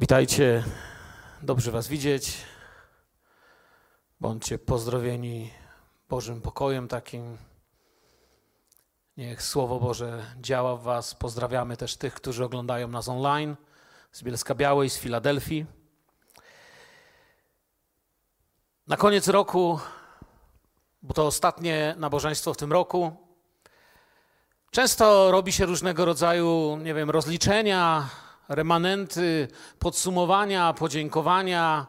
Witajcie, dobrze Was widzieć. Bądźcie pozdrowieni Bożym pokojem takim. Niech Słowo Boże działa w Was. Pozdrawiamy też tych, którzy oglądają nas online z Bielska Białej, z Filadelfii. Na koniec roku, bo to ostatnie nabożeństwo w tym roku, często robi się różnego rodzaju, nie wiem, rozliczenia, remanenty, podsumowania, podziękowania,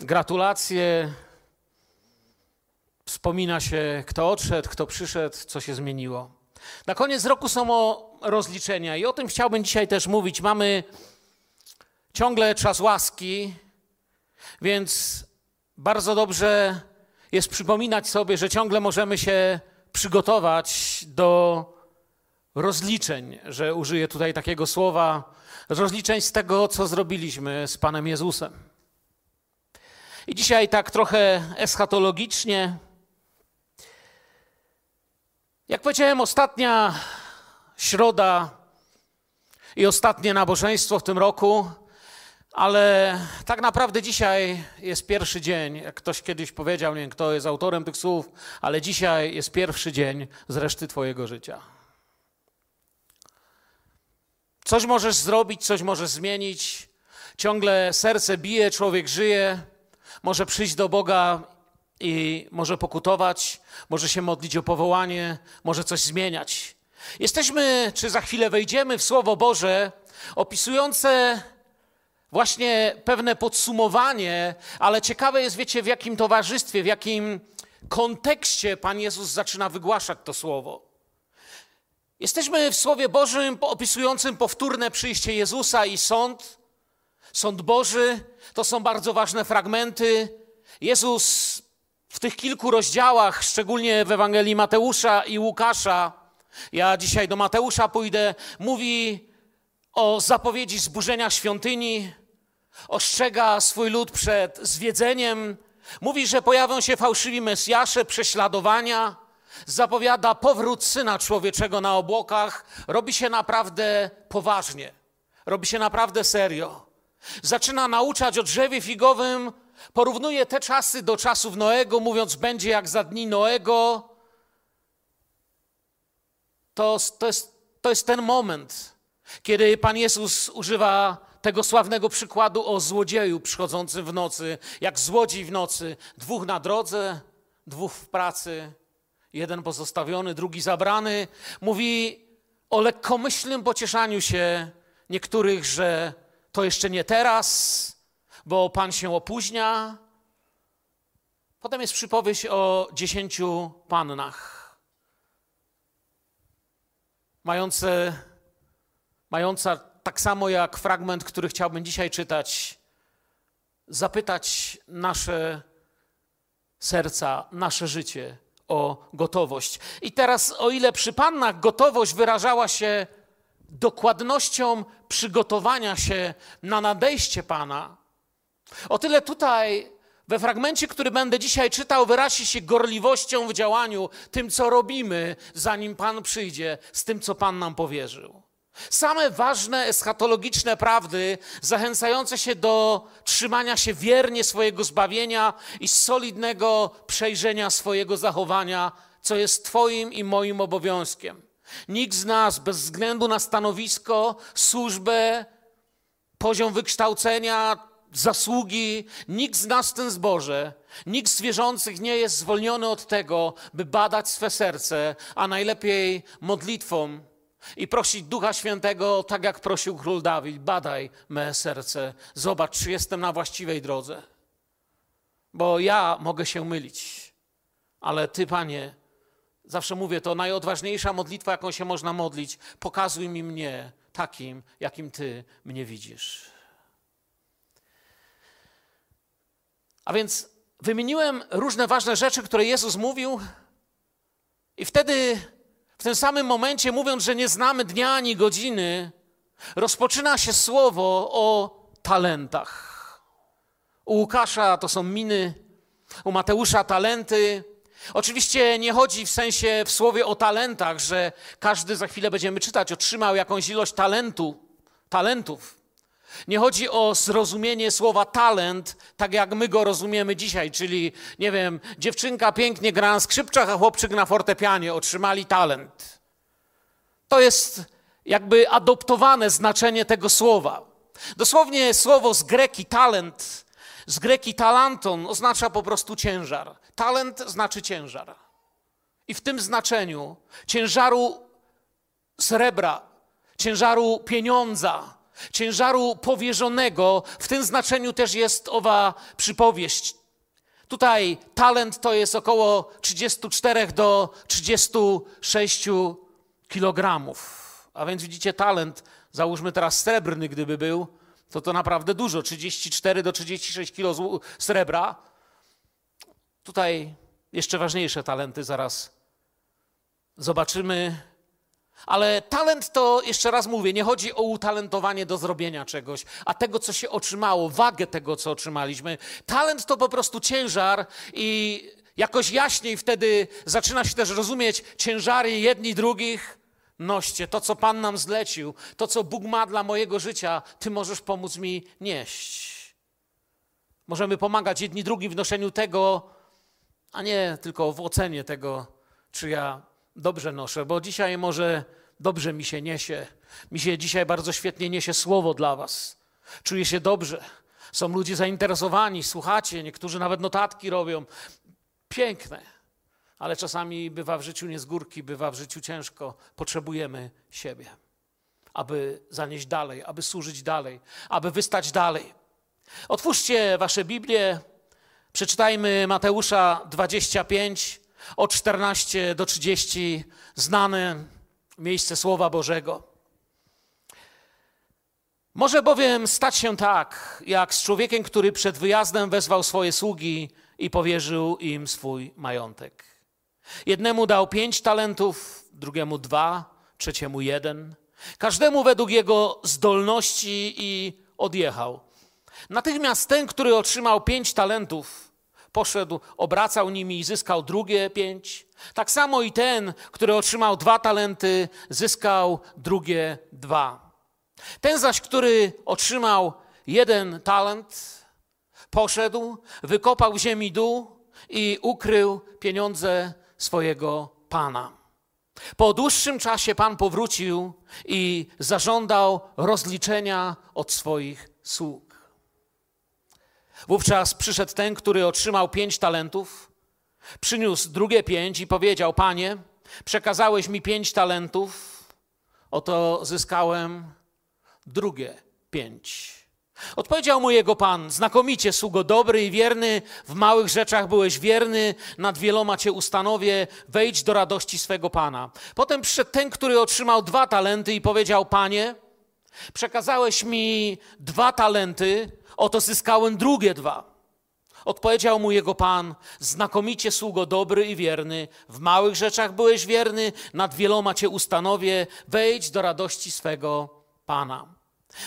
gratulacje. Wspomina się, kto odszedł, kto przyszedł, co się zmieniło. Na koniec roku są rozliczenia i o tym chciałbym dzisiaj też mówić. Mamy ciągle czas łaski, więc bardzo dobrze jest przypominać sobie, że ciągle możemy się przygotować do rozliczeń, że użyję tutaj takiego słowa, rozliczeń z tego, co zrobiliśmy z Panem Jezusem. I dzisiaj tak trochę eschatologicznie. Jak powiedziałem, ostatnia środa i ostatnie nabożeństwo w tym roku, ale tak naprawdę dzisiaj jest pierwszy dzień. Jak ktoś kiedyś powiedział, nie wiem kto jest autorem tych słów, ale dzisiaj jest pierwszy dzień z reszty Twojego życia. Coś możesz zrobić, coś możesz zmienić. Ciągle serce bije, człowiek żyje, może przyjść do Boga i może pokutować, może się modlić o powołanie, może coś zmieniać. Jesteśmy, czy za chwilę wejdziemy w Słowo Boże opisujące właśnie pewne podsumowanie, ale ciekawe jest, wiecie, w jakim towarzystwie, w jakim kontekście Pan Jezus zaczyna wygłaszać to Słowo. Jesteśmy w Słowie Bożym opisującym powtórne przyjście Jezusa i sąd. Sąd Boży to są bardzo ważne fragmenty. Jezus w tych kilku rozdziałach, szczególnie w Ewangelii Mateusza i Łukasza, ja dzisiaj do Mateusza pójdę, mówi o zapowiedzi zburzenia świątyni, ostrzega swój lud przed zwiedzeniem, mówi, że pojawią się fałszywi Mesjasze, prześladowania zapowiada powrót Syna Człowieczego na obłokach, robi się naprawdę poważnie, robi się naprawdę serio. Zaczyna nauczać o drzewie figowym, porównuje te czasy do czasów Noego, mówiąc, będzie jak za dni Noego. To, to, jest, to jest ten moment, kiedy Pan Jezus używa tego sławnego przykładu o złodzieju przychodzącym w nocy, jak złodziej w nocy, dwóch na drodze, dwóch w pracy jeden pozostawiony, drugi zabrany. Mówi o lekkomyślnym pocieszaniu się niektórych, że to jeszcze nie teraz, bo Pan się opóźnia. Potem jest przypowieść o dziesięciu pannach, mające, mająca tak samo jak fragment, który chciałbym dzisiaj czytać, zapytać nasze serca, nasze życie o gotowość. I teraz, o ile przy pannach gotowość wyrażała się dokładnością przygotowania się na nadejście Pana, o tyle tutaj we fragmencie, który będę dzisiaj czytał, wyrazi się gorliwością w działaniu, tym, co robimy, zanim Pan przyjdzie, z tym, co Pan nam powierzył. Same ważne eschatologiczne prawdy, zachęcające się do trzymania się wiernie swojego zbawienia i solidnego przejrzenia swojego zachowania, co jest Twoim i moim obowiązkiem. Nikt z nas, bez względu na stanowisko, służbę, poziom wykształcenia, zasługi, nikt z nas w tym zborze, nikt z wierzących nie jest zwolniony od tego, by badać swe serce, a najlepiej modlitwą i prosić Ducha Świętego, tak jak prosił król Dawid, badaj me serce, zobacz, czy jestem na właściwej drodze. Bo ja mogę się mylić, ale Ty, Panie, zawsze mówię, to najodważniejsza modlitwa, jaką się można modlić, pokazuj mi mnie takim, jakim Ty mnie widzisz. A więc wymieniłem różne ważne rzeczy, które Jezus mówił, i wtedy w tym samym momencie, mówiąc, że nie znamy dnia ani godziny, rozpoczyna się słowo o talentach. U Łukasza to są miny, u Mateusza talenty. Oczywiście nie chodzi w sensie w słowie o talentach, że każdy za chwilę będziemy czytać, otrzymał jakąś ilość talentu, talentów. Nie chodzi o zrozumienie słowa talent, tak jak my go rozumiemy dzisiaj, czyli, nie wiem, dziewczynka pięknie gra na skrzypczach, a chłopczyk na fortepianie, otrzymali talent. To jest jakby adoptowane znaczenie tego słowa. Dosłownie słowo z greki talent, z greki talanton oznacza po prostu ciężar. Talent znaczy ciężar. I w tym znaczeniu ciężaru srebra, ciężaru pieniądza, ciężaru powierzonego, w tym znaczeniu też jest owa przypowieść. Tutaj talent to jest około 34 do 36 kilogramów. A więc widzicie, talent, załóżmy teraz srebrny, gdyby był, to to naprawdę dużo 34 do 36 kilo srebra. Tutaj jeszcze ważniejsze talenty zaraz zobaczymy. Ale talent to, jeszcze raz mówię, nie chodzi o utalentowanie do zrobienia czegoś, a tego, co się otrzymało, wagę tego, co otrzymaliśmy. Talent to po prostu ciężar i jakoś jaśniej wtedy zaczyna się też rozumieć ciężary jedni drugich noście. To, co Pan nam zlecił, to, co Bóg ma dla mojego życia, Ty możesz pomóc mi nieść. Możemy pomagać jedni drugim w noszeniu tego, a nie tylko w ocenie tego, czy ja dobrze noszę, bo dzisiaj może dobrze mi się niesie. Mi się dzisiaj bardzo świetnie niesie słowo dla Was. Czuję się dobrze. Są ludzie zainteresowani, słuchacie, niektórzy nawet notatki robią. Piękne ale czasami bywa w życiu nie z górki, bywa w życiu ciężko. Potrzebujemy siebie, aby zanieść dalej, aby służyć dalej, aby wystać dalej. Otwórzcie wasze Biblię, przeczytajmy Mateusza 25, od 14 do 30, znane miejsce Słowa Bożego. Może bowiem stać się tak, jak z człowiekiem, który przed wyjazdem wezwał swoje sługi i powierzył im swój majątek. Jednemu dał pięć talentów, drugiemu dwa, trzeciemu jeden. Każdemu według jego zdolności i odjechał. Natychmiast ten, który otrzymał pięć talentów, poszedł, obracał nimi i zyskał drugie pięć. Tak samo i ten, który otrzymał dwa talenty, zyskał drugie dwa. Ten zaś, który otrzymał jeden talent, poszedł, wykopał w ziemi dół i ukrył pieniądze swojego Pana. Po dłuższym czasie Pan powrócił i zażądał rozliczenia od swoich sług. Wówczas przyszedł ten, który otrzymał pięć talentów, przyniósł drugie pięć i powiedział: Panie, przekazałeś mi pięć talentów, oto zyskałem drugie pięć. Odpowiedział mu jego pan: Znakomicie, sługo dobry i wierny, w małych rzeczach byłeś wierny, nad wieloma cię ustanowię, wejdź do radości swego pana. Potem przyszedł ten, który otrzymał dwa talenty i powiedział: Panie, przekazałeś mi dwa talenty, oto zyskałem drugie dwa. Odpowiedział mu jego pan: Znakomicie, sługo dobry i wierny, w małych rzeczach byłeś wierny, nad wieloma cię ustanowię, wejdź do radości swego pana.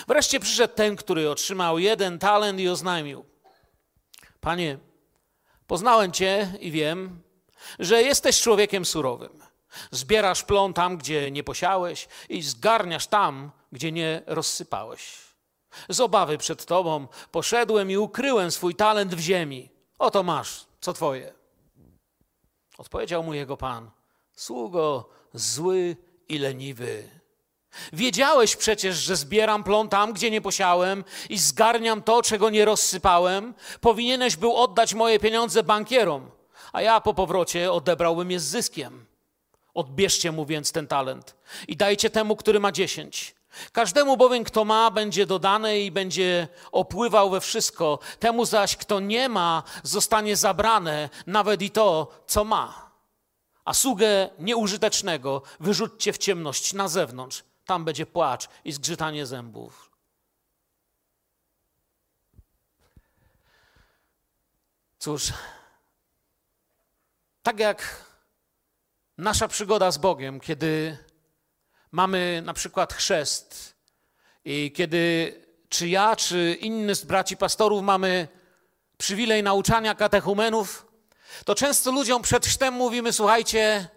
Wreszcie przyszedł ten, który otrzymał jeden talent i oznajmił: Panie, poznałem Cię i wiem, że jesteś człowiekiem surowym. Zbierasz plon tam, gdzie nie posiałeś, i zgarniasz tam, gdzie nie rozsypałeś. Z obawy przed Tobą poszedłem i ukryłem swój talent w ziemi. Oto masz, co Twoje. Odpowiedział mu jego pan: Sługo zły i leniwy. Wiedziałeś przecież, że zbieram plon tam, gdzie nie posiałem i zgarniam to, czego nie rozsypałem. Powinieneś był oddać moje pieniądze bankierom, a ja po powrocie odebrałbym je z zyskiem. Odbierzcie mu więc ten talent i dajcie temu, który ma dziesięć. Każdemu bowiem, kto ma, będzie dodane i będzie opływał we wszystko. Temu zaś, kto nie ma, zostanie zabrane nawet i to, co ma. A sługę nieużytecznego wyrzućcie w ciemność na zewnątrz tam będzie płacz i zgrzytanie zębów. Cóż, tak jak nasza przygoda z Bogiem, kiedy mamy na przykład chrzest i kiedy czy ja, czy inny z braci pastorów mamy przywilej nauczania katechumenów, to często ludziom przed chrztem mówimy: Słuchajcie,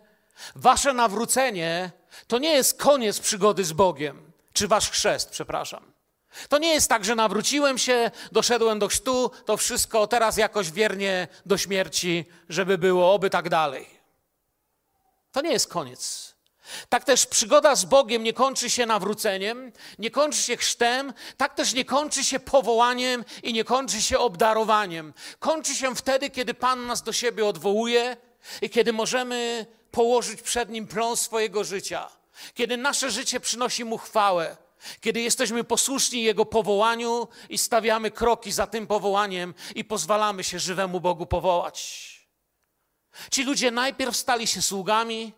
wasze nawrócenie to nie jest koniec przygody z Bogiem, czy wasz chrzest, przepraszam. To nie jest tak, że nawróciłem się, doszedłem do chrztu, to wszystko teraz jakoś wiernie do śmierci, żeby było, oby tak dalej. To nie jest koniec. Tak też przygoda z Bogiem nie kończy się nawróceniem, nie kończy się chrztem, tak też nie kończy się powołaniem i nie kończy się obdarowaniem. Kończy się wtedy, kiedy Pan nas do siebie odwołuje i kiedy możemy położyć przed Nim plon swojego życia, kiedy nasze życie przynosi Mu chwałę, kiedy jesteśmy posłuszni Jego powołaniu i stawiamy kroki za tym powołaniem i pozwalamy się żywemu Bogu powołać. Ci ludzie najpierw stali się sługami,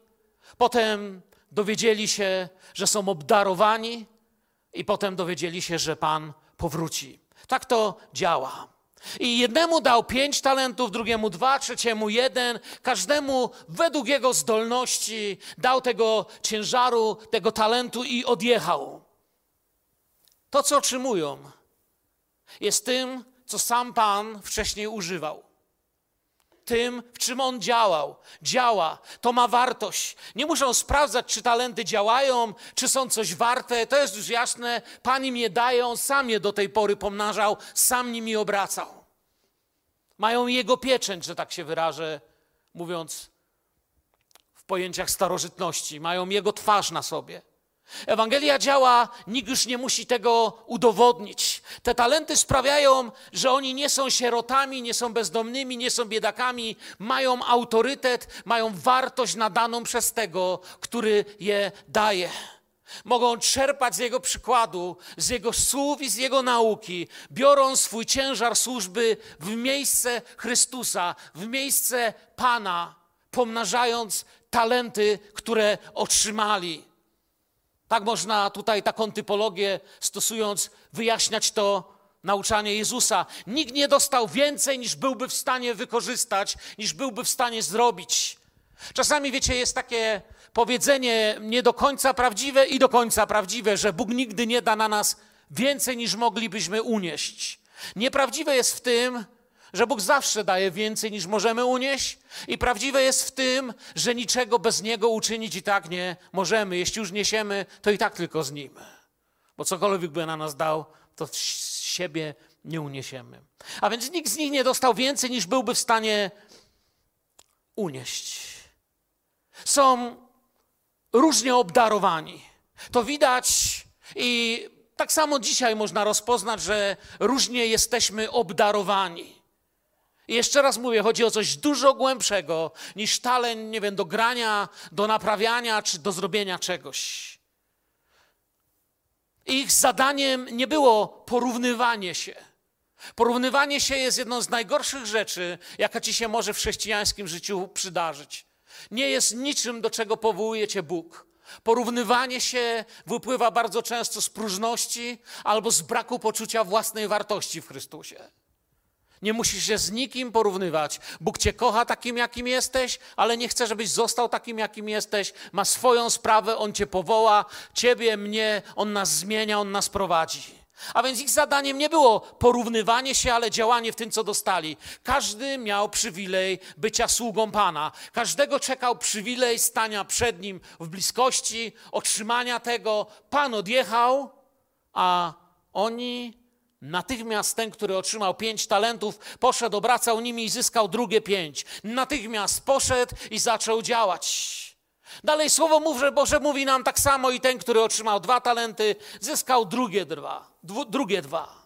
potem dowiedzieli się, że są obdarowani, i potem dowiedzieli się, że Pan powróci. Tak to działa. I jednemu dał pięć talentów, drugiemu dwa, trzeciemu jeden, każdemu według jego zdolności dał tego ciężaru, tego talentu i odjechał. To, co otrzymują, jest tym, co sam Pan wcześniej używał. Tym, w czym on działał. Działa, to ma wartość. Nie muszą sprawdzać, czy talenty działają, czy są coś warte. To jest już jasne. Pan im je daje, on sam je do tej pory pomnażał, sam nimi obracał. Mają jego pieczęć, że tak się wyrażę, mówiąc w pojęciach starożytności. Mają jego twarz na sobie. Ewangelia działa, nikt już nie musi tego udowodnić. Te talenty sprawiają, że oni nie są sierotami, nie są bezdomnymi, nie są biedakami, mają autorytet, mają wartość nadaną przez tego, który je daje. Mogą czerpać z Jego przykładu, z Jego słów i z Jego nauki, biorą swój ciężar służby w miejsce Chrystusa, w miejsce Pana, pomnażając talenty, które otrzymali. Tak można tutaj taką typologię stosując, wyjaśniać to nauczanie Jezusa. Nikt nie dostał więcej, niż byłby w stanie wykorzystać, niż byłby w stanie zrobić. Czasami, wiecie, jest takie powiedzenie nie do końca prawdziwe i do końca prawdziwe, że Bóg nigdy nie da na nas więcej, niż moglibyśmy unieść. Nieprawdziwe jest w tym, że Bóg zawsze daje więcej niż możemy unieść, i prawdziwe jest w tym, że niczego bez Niego uczynić i tak nie możemy. Jeśli już niesiemy, to i tak tylko z Nim. Bo cokolwiek by na nas dał, to z siebie nie uniesiemy. A więc nikt z nich nie dostał więcej niż byłby w stanie unieść. Są różnie obdarowani. To widać i tak samo dzisiaj można rozpoznać, że różnie jesteśmy obdarowani. I jeszcze raz mówię, chodzi o coś dużo głębszego niż talent, nie wiem, do grania, do naprawiania czy do zrobienia czegoś. Ich zadaniem nie było porównywanie się. Porównywanie się jest jedną z najgorszych rzeczy, jaka ci się może w chrześcijańskim życiu przydarzyć. Nie jest niczym, do czego powołuje cię Bóg. Porównywanie się wypływa bardzo często z próżności albo z braku poczucia własnej wartości w Chrystusie. Nie musisz się z nikim porównywać. Bóg cię kocha takim, jakim jesteś, ale nie chce, żebyś został takim, jakim jesteś. Ma swoją sprawę, On cię powoła, ciebie, mnie, On nas zmienia, On nas prowadzi. A więc ich zadaniem nie było porównywanie się, ale działanie w tym, co dostali. Każdy miał przywilej bycia sługą Pana. Każdego czekał przywilej stania przed Nim w bliskości, otrzymania tego. Pan odjechał, a oni Natychmiast ten, który otrzymał pięć talentów, poszedł, obracał nimi i zyskał drugie pięć. Natychmiast poszedł i zaczął działać. Dalej Słowo Boże, Boże mówi nam tak samo i ten, który otrzymał dwa talenty, zyskał drugie dwa. Dwu, drugie dwa.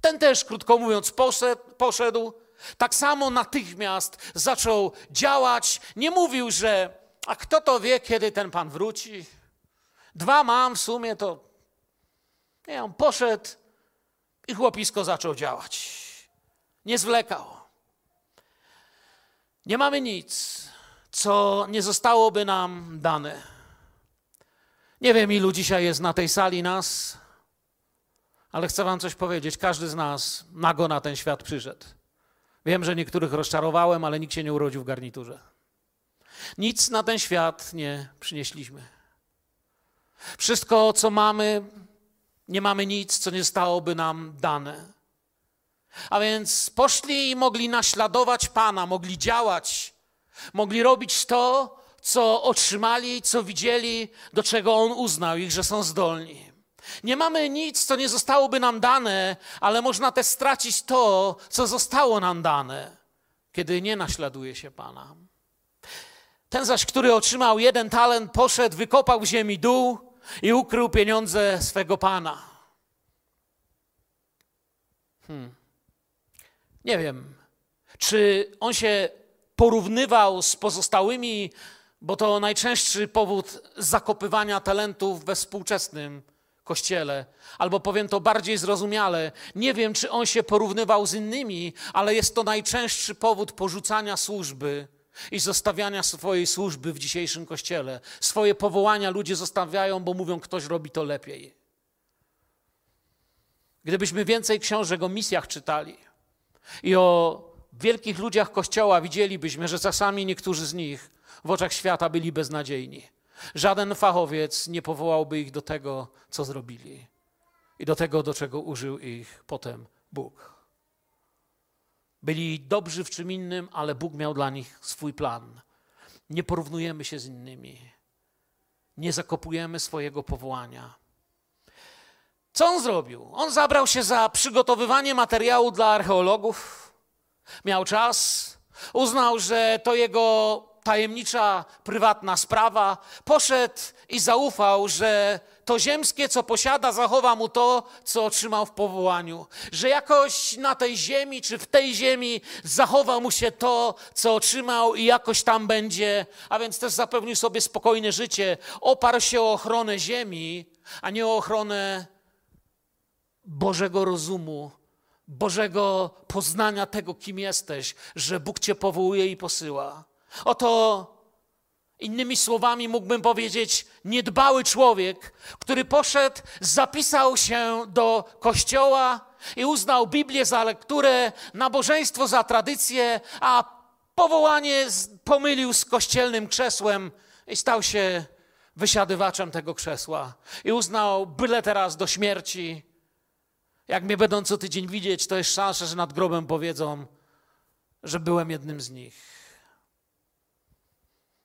Ten też, krótko mówiąc, poszedł, poszedł. Tak samo natychmiast zaczął działać. Nie mówił, że a kto to wie, kiedy ten Pan wróci? Dwa mam w sumie, to nie, on poszedł i chłopisko zaczął działać. Nie zwlekał. Nie mamy nic, co nie zostałoby nam dane. Nie wiem, ilu dzisiaj jest na tej sali nas, ale chcę Wam coś powiedzieć. Każdy z nas nago na ten świat przyszedł. Wiem, że niektórych rozczarowałem, ale nikt się nie urodził w garniturze. Nic na ten świat nie przynieśliśmy. Wszystko, co mamy, nie mamy nic, co nie stałoby nam dane. A więc poszli i mogli naśladować Pana, mogli działać, mogli robić to, co otrzymali, co widzieli, do czego On uznał ich, że są zdolni. Nie mamy nic, co nie zostałoby nam dane, ale można też stracić to, co zostało nam dane, kiedy nie naśladuje się Pana. Ten zaś, który otrzymał jeden talent, poszedł, wykopał w ziemi dół i ukrył pieniądze swego Pana. Hmm. Nie wiem, czy on się porównywał z pozostałymi, bo to najczęstszy powód zakopywania talentów we współczesnym kościele. Albo powiem to bardziej zrozumiale, nie wiem, czy on się porównywał z innymi, ale jest to najczęstszy powód porzucania służby i zostawiania swojej służby w dzisiejszym kościele. Swoje powołania ludzie zostawiają, bo mówią, ktoś robi to lepiej. Gdybyśmy więcej książek o misjach czytali i o wielkich ludziach Kościoła, widzielibyśmy, że czasami niektórzy z nich w oczach świata byli beznadziejni. Żaden fachowiec nie powołałby ich do tego, co zrobili i do tego, do czego użył ich potem Bóg. Byli dobrzy w czym innym, ale Bóg miał dla nich swój plan. Nie porównujemy się z innymi. Nie zakopujemy swojego powołania. Co on zrobił? On zabrał się za przygotowywanie materiału dla archeologów. Miał czas, uznał, że to jego tajemnicza, prywatna sprawa. Poszedł i zaufał, że to ziemskie, co posiada, zachowa mu to, co otrzymał w powołaniu. Że jakoś na tej ziemi, czy w tej ziemi zachowa mu się to, co otrzymał i jakoś tam będzie. A więc też zapewnił sobie spokojne życie. Oparł się o ochronę ziemi, a nie o ochronę Bożego rozumu, Bożego poznania tego, kim jesteś, że Bóg Cię powołuje i posyła. Oto innymi słowami mógłbym powiedzieć, niedbały człowiek, który poszedł, zapisał się do kościoła i uznał Biblię za lekturę, nabożeństwo za tradycję, a powołanie pomylił z kościelnym krzesłem i stał się wysiadywaczem tego krzesła. I uznał, byle teraz do śmierci, jak mnie będą co tydzień widzieć, to jest szansa, że nad grobem powiedzą, że byłem jednym z nich.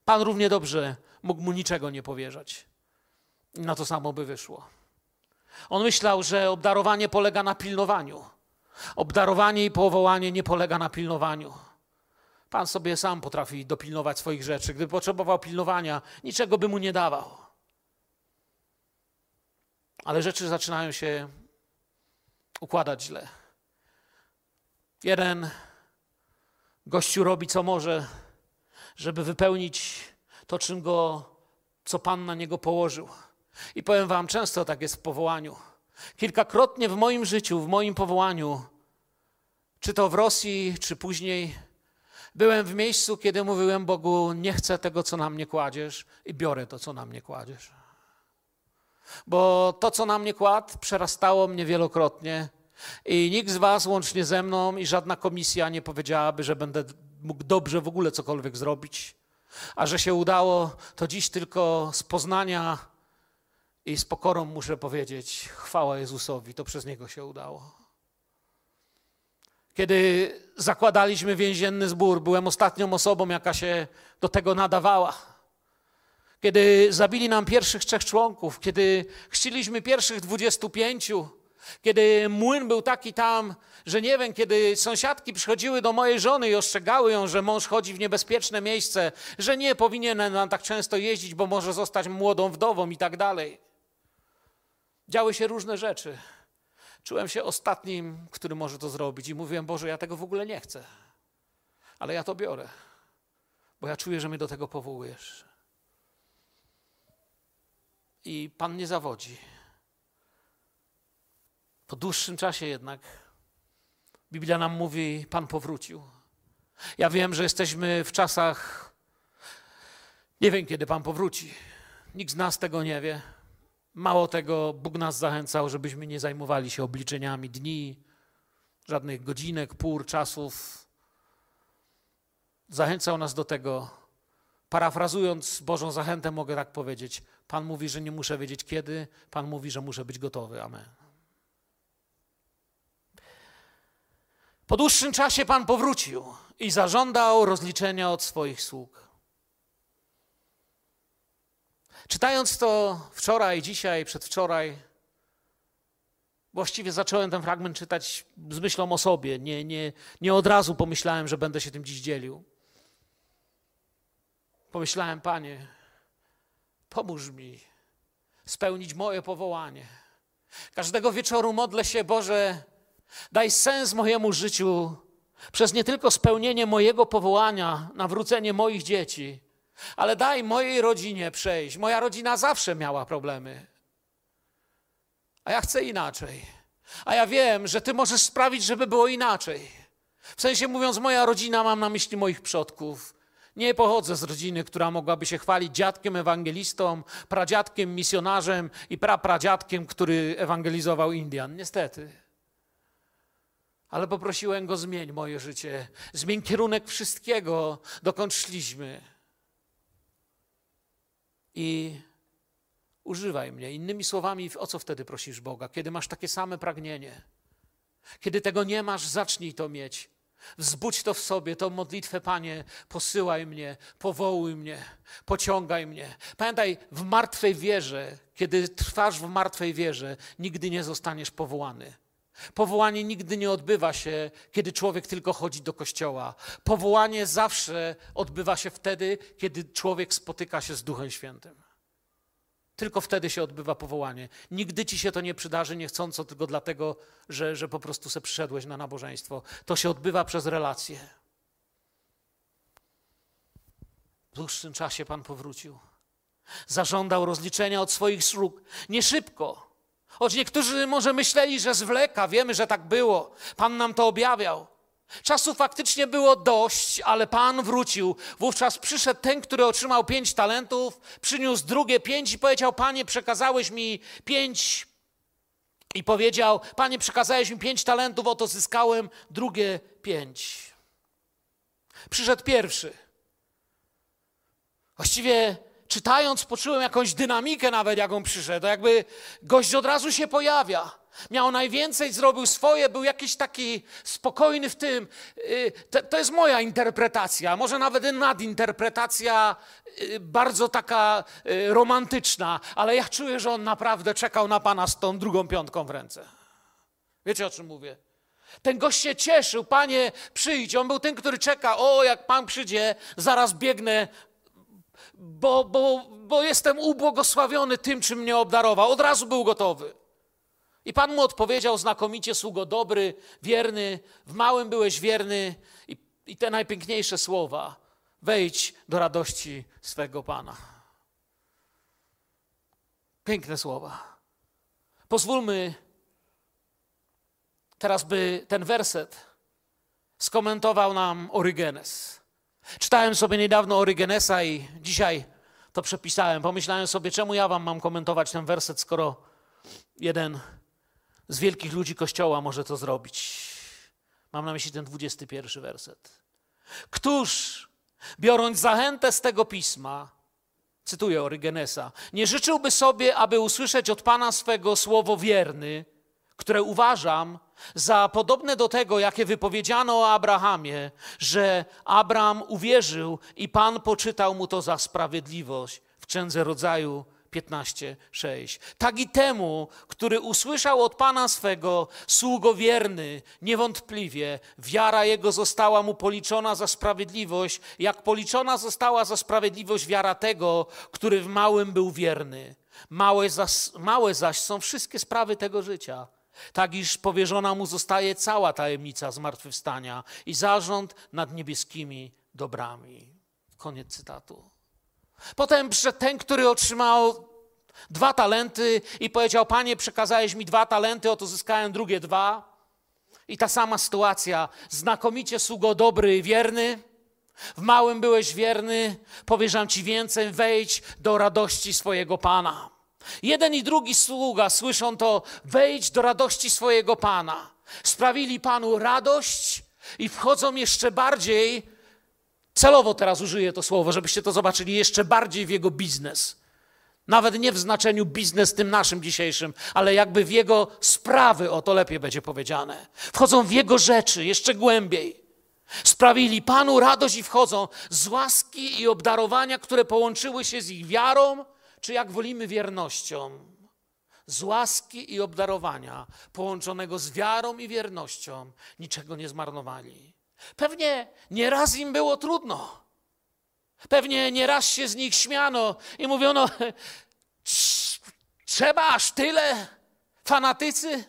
Pan równie dobrze mógł mu niczego nie powierzać. Na to samo by wyszło. On myślał, że obdarowanie polega na pilnowaniu. Obdarowanie i powołanie nie polega na pilnowaniu. Pan sobie sam potrafi dopilnować swoich rzeczy. Gdyby potrzebował pilnowania, niczego by mu nie dawał. Ale rzeczy zaczynają się układać źle. Jeden gościu robi co może, żeby wypełnić to, czym go, co Pan na niego położył. I powiem Wam, często tak jest w powołaniu. Kilkakrotnie w moim życiu, w moim powołaniu, czy to w Rosji, czy później, byłem w miejscu, kiedy mówiłem Bogu: Nie chcę tego, co na mnie kładziesz, i biorę to, co na mnie kładziesz. Bo to, co na mnie kładł, przerastało mnie wielokrotnie. I nikt z Was, łącznie ze mną, i żadna komisja nie powiedziałaby, że będę mógł dobrze w ogóle cokolwiek zrobić. A że się udało, to dziś tylko z poznania i z pokorą muszę powiedzieć: chwała Jezusowi, to przez Niego się udało. Kiedy zakładaliśmy więzienny zbór, byłem ostatnią osobą, jaka się do tego nadawała kiedy zabili nam pierwszych trzech członków, kiedy chrzciliśmy pierwszych dwudziestu pięciu, kiedy młyn był taki tam, że nie wiem, kiedy sąsiadki przychodziły do mojej żony i ostrzegały ją, że mąż chodzi w niebezpieczne miejsce, że nie powinien nam tak często jeździć, bo może zostać młodą wdową i tak dalej. Działy się różne rzeczy. Czułem się ostatnim, który może to zrobić i mówiłem, Boże, ja tego w ogóle nie chcę, ale ja to biorę, bo ja czuję, że mnie do tego powołujesz i Pan nie zawodzi. Po dłuższym czasie jednak Biblia nam mówi, Pan powrócił. Ja wiem, że jesteśmy w czasach, nie wiem kiedy Pan powróci. Nikt z nas tego nie wie. Mało tego, Bóg nas zachęcał, żebyśmy nie zajmowali się obliczeniami dni, żadnych godzinek, pór, czasów. Zachęcał nas do tego, Parafrazując Bożą zachętę, mogę tak powiedzieć: Pan mówi, że nie muszę wiedzieć kiedy, Pan mówi, że muszę być gotowy. Amen. Po dłuższym czasie Pan powrócił i zażądał rozliczenia od swoich sług. Czytając to wczoraj, dzisiaj, przedwczoraj, Właściwie zacząłem ten fragment czytać z myślą o sobie. Nie, nie, nie od razu pomyślałem, że będę się tym dziś dzielił. Pomyślałem, Panie, pomóż mi spełnić moje powołanie. Każdego wieczoru modlę się, Boże, daj sens mojemu życiu przez nie tylko spełnienie mojego powołania, nawrócenie moich dzieci, ale daj mojej rodzinie przejść. Moja rodzina zawsze miała problemy. A ja chcę inaczej. A ja wiem, że Ty możesz sprawić, żeby było inaczej. W sensie mówiąc, moja rodzina, mam na myśli moich przodków. Nie pochodzę z rodziny, która mogłaby się chwalić dziadkiem ewangelistą, pradziadkiem misjonarzem i prapradziadkiem, który ewangelizował Indian. Niestety. Ale poprosiłem go, zmień moje życie, zmień kierunek wszystkiego, dokąd szliśmy. I używaj mnie. Innymi słowami, o co wtedy prosisz Boga? Kiedy masz takie same pragnienie, kiedy tego nie masz, zacznij to mieć. Wzbudź to w sobie, tą modlitwę, Panie, posyłaj mnie, powołuj mnie, pociągaj mnie. Pamiętaj, w martwej wierze, kiedy trwasz w martwej wierze, nigdy nie zostaniesz powołany. Powołanie nigdy nie odbywa się, kiedy człowiek tylko chodzi do kościoła. Powołanie zawsze odbywa się wtedy, kiedy człowiek spotyka się z Duchem Świętym. Tylko wtedy się odbywa powołanie. Nigdy ci się to nie przydarzy niechcąco, tylko dlatego, że, że po prostu se przyszedłeś na nabożeństwo. To się odbywa przez relacje. W dłuższym czasie Pan powrócił. Zażądał rozliczenia od swoich sług. Nie szybko. Choć niektórzy może myśleli, że zwleka. Wiemy, że tak było. Pan nam to objawiał. Czasu faktycznie było dość, ale Pan wrócił. Wówczas przyszedł ten, który otrzymał pięć talentów, przyniósł drugie pięć i powiedział: Panie, przekazałeś mi pięć. I powiedział: Panie, przekazałeś mi pięć talentów, oto zyskałem drugie pięć. Przyszedł pierwszy. Właściwie czytając, poczułem jakąś dynamikę nawet, jak on przyszedł. Jakby gość od razu się pojawia. Miał najwięcej, zrobił swoje, był jakiś taki spokojny w tym. Y, to, to jest moja interpretacja, może nawet nadinterpretacja, y, bardzo taka y, romantyczna, ale ja czuję, że on naprawdę czekał na Pana z tą drugą piątką w ręce. Wiecie o czym mówię? Ten gość się cieszył, Panie, przyjdź. On był ten, który czeka, o, jak Pan przyjdzie, zaraz biegnę, bo, bo, bo jestem ubłogosławiony tym, czym mnie obdarował. Od razu był gotowy. I Pan mu odpowiedział znakomicie, sługo dobry, wierny, w małym byłeś wierny i, i te najpiękniejsze słowa. Wejdź do radości swego Pana. Piękne słowa. Pozwólmy teraz, by ten werset skomentował nam Orygenes. Czytałem sobie niedawno Orygenesa i dzisiaj to przepisałem. Pomyślałem sobie, czemu ja wam mam komentować ten werset, skoro jeden z wielkich ludzi Kościoła może to zrobić. Mam na myśli ten 21 werset. Któż, biorąc zachętę z tego pisma, cytuję Orygenesa, nie życzyłby sobie, aby usłyszeć od Pana swego słowo wierny, które uważam za podobne do tego, jakie wypowiedziano o Abrahamie, że Abraham uwierzył i Pan poczytał mu to za sprawiedliwość w Księdze Rodzaju 15:6. Tak i temu, który usłyszał od Pana swego sługowierny, niewątpliwie wiara jego została mu policzona za sprawiedliwość, jak policzona została za sprawiedliwość wiara tego, który w małym był wierny. Małe, małe zaś są wszystkie sprawy tego życia. Tak iż powierzona mu zostaje cała tajemnica zmartwychwstania i zarząd nad niebieskimi dobrami. Koniec cytatu. Potem przyszedł ten, który otrzymał dwa talenty i powiedział: Panie, przekazałeś mi dwa talenty, oto zyskałem drugie dwa. I ta sama sytuacja. Znakomicie sługo dobry i wierny. W małym byłeś wierny, powierzam ci więcej, wejdź do radości swojego Pana. Jeden i drugi sługa słyszą to, wejdź do radości swojego Pana. Sprawili Panu radość i wchodzą jeszcze bardziej Celowo teraz użyję to słowo, żebyście to zobaczyli jeszcze bardziej w jego biznes. Nawet nie w znaczeniu biznes tym naszym dzisiejszym, ale jakby w jego sprawy, o to lepiej będzie powiedziane. Wchodzą w jego rzeczy jeszcze głębiej. Sprawili Panu radość i wchodzą z łaski i obdarowania, które połączyły się z ich wiarą, czy jak wolimy wiernością. z łaski i obdarowania, połączonego z wiarą i wiernością, niczego nie zmarnowali. Pewnie nieraz im było trudno. Pewnie nieraz się z nich śmiano i mówiono: Trzeba aż tyle, fanatycy?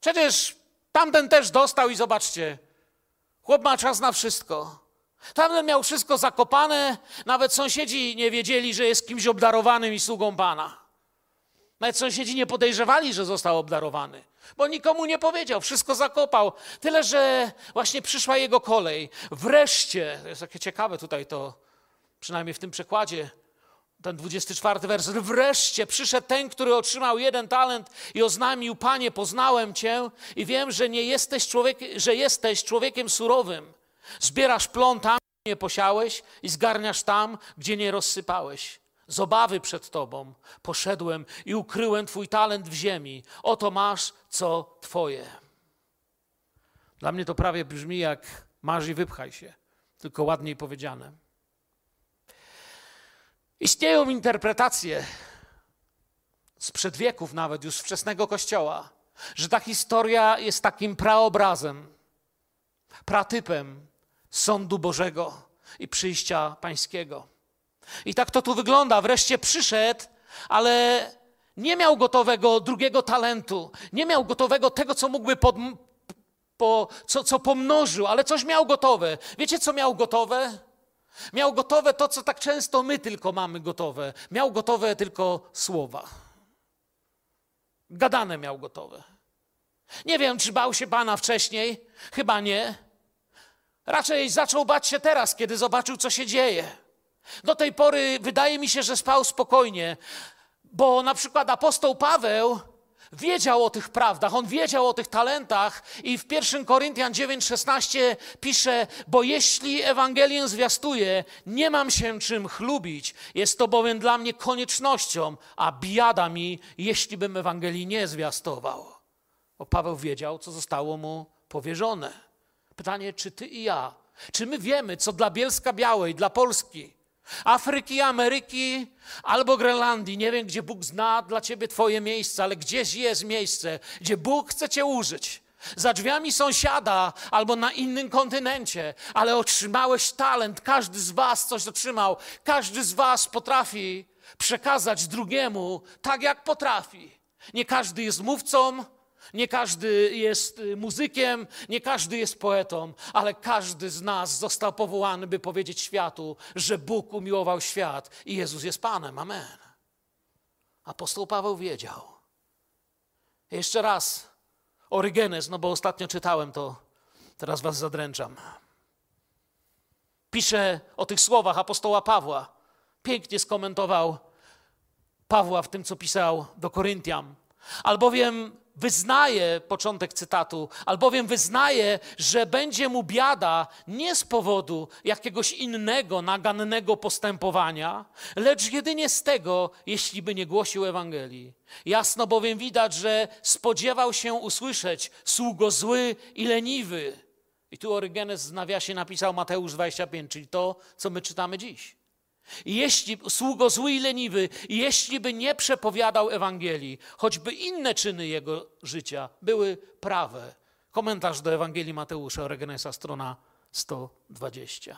Przecież tamten też dostał i zobaczcie, chłop ma czas na wszystko. Tamten miał wszystko zakopane, nawet sąsiedzi nie wiedzieli, że jest kimś obdarowanym i sługą Pana. Nawet sąsiedzi nie podejrzewali, że został obdarowany, bo nikomu nie powiedział, wszystko zakopał. Tyle, że właśnie przyszła jego kolej. Wreszcie, to jest takie ciekawe tutaj to, przynajmniej w tym przekładzie, ten 24 wers. Wreszcie przyszedł ten, który otrzymał jeden talent i oznajmił: Panie, poznałem Cię i wiem, że nie jesteś człowiek, że jesteś człowiekiem surowym. Zbierasz plon tam, gdzie nie posiałeś i zgarniasz tam, gdzie nie rozsypałeś. Z obawy przed Tobą poszedłem i ukryłem Twój talent w ziemi. Oto masz, co Twoje. Dla mnie to prawie brzmi jak masz i wypchaj się, tylko ładniej powiedziane. Istnieją interpretacje sprzed wieków, nawet już wczesnego kościoła, że ta historia jest takim praobrazem, pratypem sądu Bożego i przyjścia Pańskiego. I tak to tu wygląda. Wreszcie przyszedł, ale nie miał gotowego drugiego talentu, nie miał gotowego tego, co mógłby pod, po, co, co pomnożył, ale coś miał gotowe. Wiecie, co miał gotowe? Miał gotowe to, co tak często my tylko mamy gotowe. Miał gotowe tylko słowa. Gadane miał gotowe. Nie wiem, czy bał się Pana wcześniej. Chyba nie. Raczej zaczął bać się teraz, kiedy zobaczył, co się dzieje. Do tej pory wydaje mi się, że spał spokojnie, bo na przykład apostoł Paweł wiedział o tych prawdach, on wiedział o tych talentach i w 1 Koryntian 9:16 pisze: Bo jeśli Ewangelię zwiastuję, nie mam się czym chlubić. Jest to bowiem dla mnie koniecznością, a biada mi, jeśli bym Ewangelii nie zwiastował. Bo Paweł wiedział, co zostało mu powierzone. Pytanie, czy ty i ja, czy my wiemy, co dla Bielska Białej, dla Polski, Afryki, Ameryki albo Grenlandii. Nie wiem, gdzie Bóg zna dla ciebie Twoje miejsce, ale gdzieś jest miejsce, gdzie Bóg chce Cię użyć. Za drzwiami sąsiada albo na innym kontynencie, ale otrzymałeś talent. Każdy z Was coś otrzymał. Każdy z Was potrafi przekazać drugiemu tak, jak potrafi. Nie każdy jest mówcą, nie każdy jest y, muzykiem, nie każdy jest poetą, ale każdy z nas został powołany, by powiedzieć światu, że Bóg umiłował świat i Jezus jest Panem. Amen. Apostoł Paweł wiedział. Jeszcze raz Orygenes, no bo ostatnio czytałem to, teraz was zadręczam. Pisze o tych słowach apostoła Pawła. Pięknie skomentował Pawła w tym, co pisał do Koryntian. Albowiem wyznaje, początek cytatu, albowiem wyznaje, że będzie mu biada nie z powodu jakiegoś innego, nagannego postępowania, lecz jedynie z tego, jeśli by nie głosił Ewangelii. Jasno bowiem widać, że spodziewał się usłyszeć sługo zły i leniwy. I tu Orygenes w nawiasie napisał Mateusz 25, czyli to, co my czytamy dziś. Jeśli sługo zły i leniwy, jeśli by nie przepowiadał Ewangelii, choćby inne czyny jego życia były prawe. Komentarz do Ewangelii Mateusza Oregenesa, strona 120.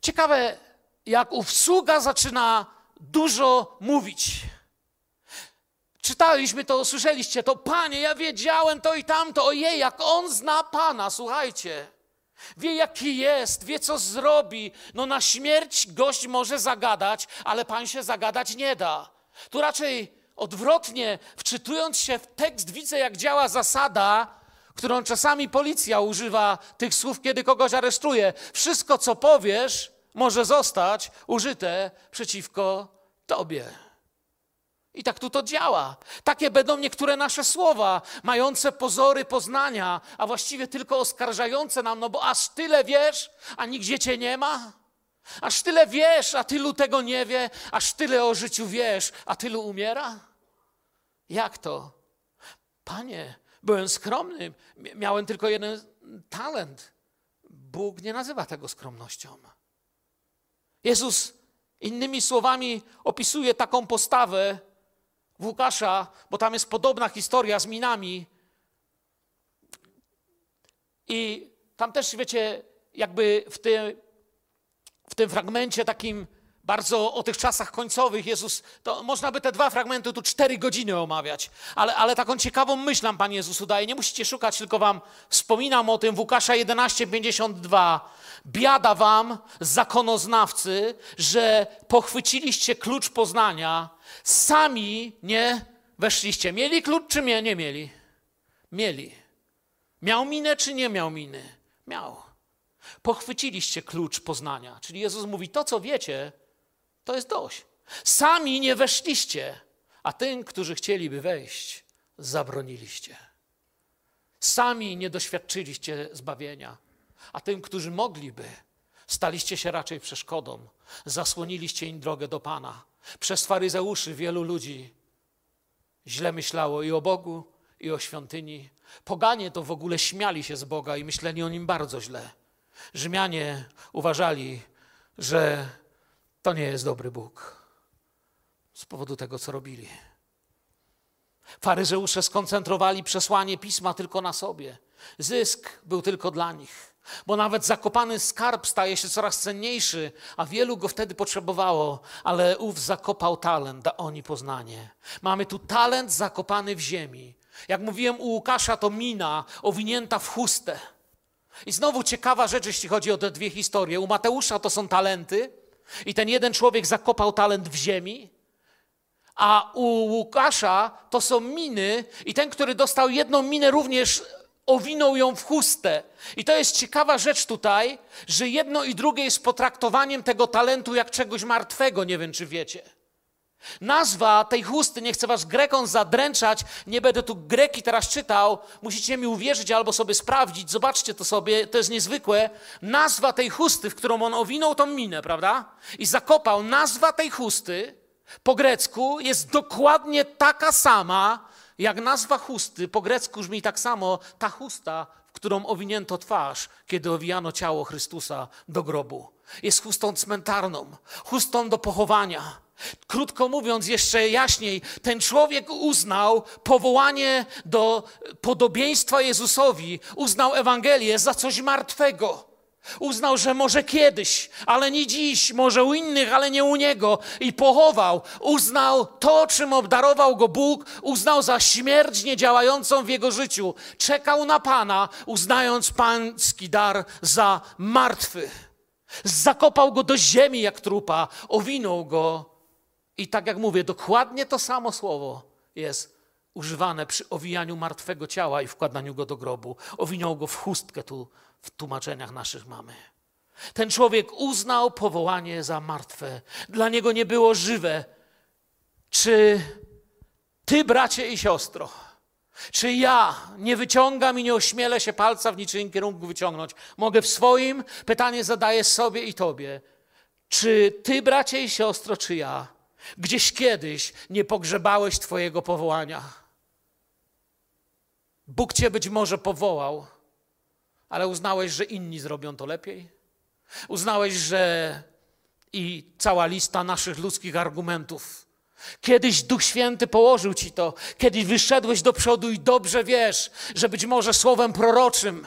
Ciekawe, jak ów sługa zaczyna dużo mówić. Czytaliśmy to, słyszeliście to, panie, ja wiedziałem to i tamto, ojej, jak on zna pana, słuchajcie. Wie, jaki jest, wie, co zrobi. No na śmierć gość może zagadać, ale Pan się zagadać nie da. Tu raczej odwrotnie, wczytując się w tekst, widzę, jak działa zasada, którą czasami policja używa tych słów, kiedy kogoś aresztuje. Wszystko, co powiesz, może zostać użyte przeciwko Tobie. I tak tu to działa. Takie będą niektóre nasze słowa, mające pozory poznania, a właściwie tylko oskarżające nam, no bo aż tyle wiesz, a nigdzie cię nie ma. Aż tyle wiesz, a tylu tego nie wie, aż tyle o życiu wiesz, a tylu umiera. Jak to? Panie, byłem skromny, miałem tylko jeden talent. Bóg nie nazywa tego skromnością. Jezus Innymi słowami, opisuje taką postawę w Łukasza, bo tam jest podobna historia z minami. I tam też, wiecie, jakby w, ty, w tym fragmencie takim bardzo o tych czasach końcowych Jezus, to można by te dwa fragmenty tu cztery godziny omawiać, ale, ale taką ciekawą myśl nam Pan Jezus udaje. Nie musicie szukać, tylko wam wspominam o tym w Łukasza 11:52. Biada wam, zakonoznawcy, że pochwyciliście klucz poznania, sami nie weszliście. Mieli klucz czy nie, nie mieli? Mieli. Miał minę czy nie miał miny? Miał. Pochwyciliście klucz poznania. Czyli Jezus mówi, to co wiecie, to jest dość. Sami nie weszliście, a tym, którzy chcieliby wejść, zabroniliście. Sami nie doświadczyliście zbawienia, a tym, którzy mogliby, staliście się raczej przeszkodą. Zasłoniliście im drogę do Pana. Przez faryzeuszy wielu ludzi źle myślało i o Bogu, i o świątyni. Poganie to w ogóle śmiali się z Boga i myśleli o nim bardzo źle. Rzymianie uważali, że to nie jest dobry Bóg z powodu tego, co robili. Faryzeusze skoncentrowali przesłanie pisma tylko na sobie. Zysk był tylko dla nich, bo nawet zakopany skarb staje się coraz cenniejszy, a wielu go wtedy potrzebowało, ale ów zakopał talent, a oni poznanie. Mamy tu talent zakopany w ziemi. Jak mówiłem u Łukasza, to mina owinięta w chustę. I znowu ciekawa rzecz, jeśli chodzi o te dwie historie. U Mateusza to są talenty, i ten jeden człowiek zakopał talent w ziemi, a u Łukasza to są miny, i ten, który dostał jedną minę, również owinął ją w chustę. I to jest ciekawa rzecz tutaj, że jedno i drugie jest potraktowaniem tego talentu jak czegoś martwego. Nie wiem, czy wiecie. Nazwa tej chusty, nie chcę was Grekom zadręczać, nie będę tu Greki teraz czytał, musicie mi uwierzyć albo sobie sprawdzić, zobaczcie to sobie, to jest niezwykłe. Nazwa tej chusty, w którą on owinął tą minę, prawda? I zakopał, nazwa tej chusty po grecku jest dokładnie taka sama, jak nazwa chusty po grecku brzmi tak samo, ta chusta, w którą owinięto twarz, kiedy owijano ciało Chrystusa do grobu. Jest chustą cmentarną, chustą do pochowania Krótko mówiąc, jeszcze jaśniej, ten człowiek uznał powołanie do podobieństwa Jezusowi, uznał Ewangelię za coś martwego. Uznał, że może kiedyś, ale nie dziś, może u innych, ale nie u niego. I pochował. Uznał to, czym obdarował go Bóg, uznał za śmierć niedziałającą w jego życiu. Czekał na Pana, uznając pański dar za martwy. Zakopał go do ziemi jak trupa, owinął go i tak jak mówię, dokładnie to samo słowo jest używane przy owijaniu martwego ciała i wkładaniu go do grobu. Owinął go w chustkę, tu w tłumaczeniach naszych mamy. Ten człowiek uznał powołanie za martwe. Dla niego nie było żywe. Czy ty, bracie i siostro, czy ja nie wyciągam i nie ośmielę się palca w niczym kierunku wyciągnąć? Mogę w swoim, pytanie zadaję sobie i tobie. Czy ty, bracie i siostro, czy ja Gdzieś kiedyś nie pogrzebałeś Twojego powołania. Bóg Cię być może powołał, ale uznałeś, że inni zrobią to lepiej. Uznałeś, że i cała lista naszych ludzkich argumentów. Kiedyś Duch Święty położył ci to, kiedyś wyszedłeś do przodu i dobrze wiesz, że być może słowem proroczym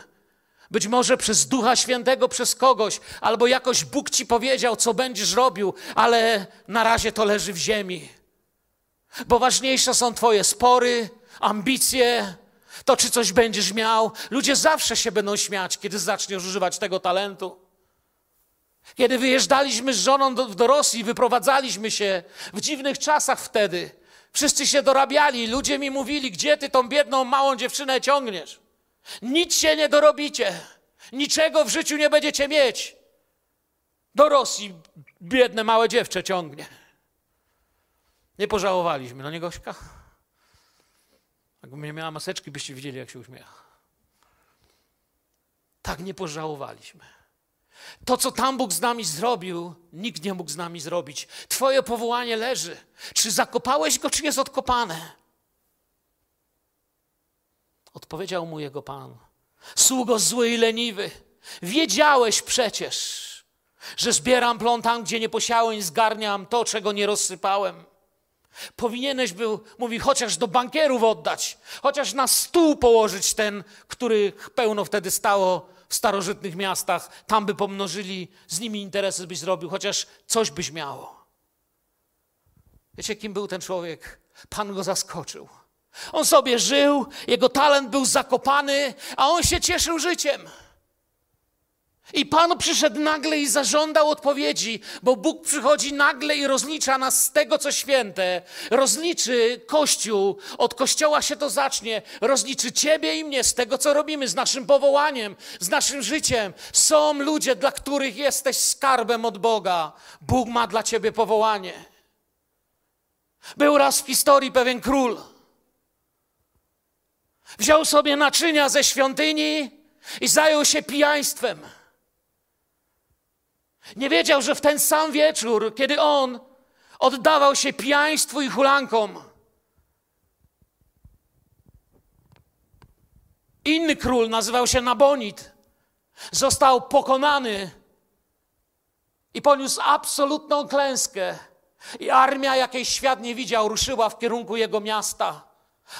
być może przez Ducha Świętego, przez kogoś, albo jakoś Bóg ci powiedział, co będziesz robił, ale na razie to leży w ziemi. Bo ważniejsze są Twoje spory, ambicje, to czy coś będziesz miał. Ludzie zawsze się będą śmiać, kiedy zaczniesz używać tego talentu. Kiedy wyjeżdżaliśmy z żoną do, do Rosji, wyprowadzaliśmy się w dziwnych czasach wtedy. Wszyscy się dorabiali, ludzie mi mówili, gdzie ty tą biedną, małą dziewczynę ciągniesz. Nic się nie dorobicie. Niczego w życiu nie będziecie mieć. Do Rosji biedne małe dziewczę ciągnie. Nie pożałowaliśmy, no nie Gośka? Jakbym nie miała maseczki, byście widzieli, jak się uśmiecha. Tak nie pożałowaliśmy. To, co tam Bóg z nami zrobił, nikt nie mógł z nami zrobić. Twoje powołanie leży. Czy zakopałeś go, czy jest odkopane? Odpowiedział mu jego pan. Sługo zły i leniwy, wiedziałeś przecież, że zbieram plon tam, gdzie nie posiałem, zgarniam to, czego nie rozsypałem. Powinieneś był, mówi, chociaż do bankierów oddać, chociaż na stół położyć ten, których pełno wtedy stało w starożytnych miastach. Tam by pomnożyli, z nimi interesy byś zrobił, chociaż coś byś miało. Wiecie, kim był ten człowiek? Pan go zaskoczył. On sobie żył, jego talent był zakopany, a on się cieszył życiem. I Pan przyszedł nagle i zażądał odpowiedzi, bo Bóg przychodzi nagle i rozlicza nas z tego, co święte. Rozliczy Kościół, od Kościoła się to zacznie. Rozliczy Ciebie i mnie z tego, co robimy, z naszym powołaniem, z naszym życiem. Są ludzie, dla których jesteś skarbem od Boga. Bóg ma dla Ciebie powołanie. Był raz w historii pewien król. Wziął sobie naczynia ze świątyni i zajął się pijaństwem. Nie wiedział, że w ten sam wieczór, kiedy on oddawał się pijaństwu i hulankom, inny król, nazywał się Nabonid, został pokonany i poniósł absolutną klęskę. I armia, jakiej świat nie widział, ruszyła w kierunku jego miasta.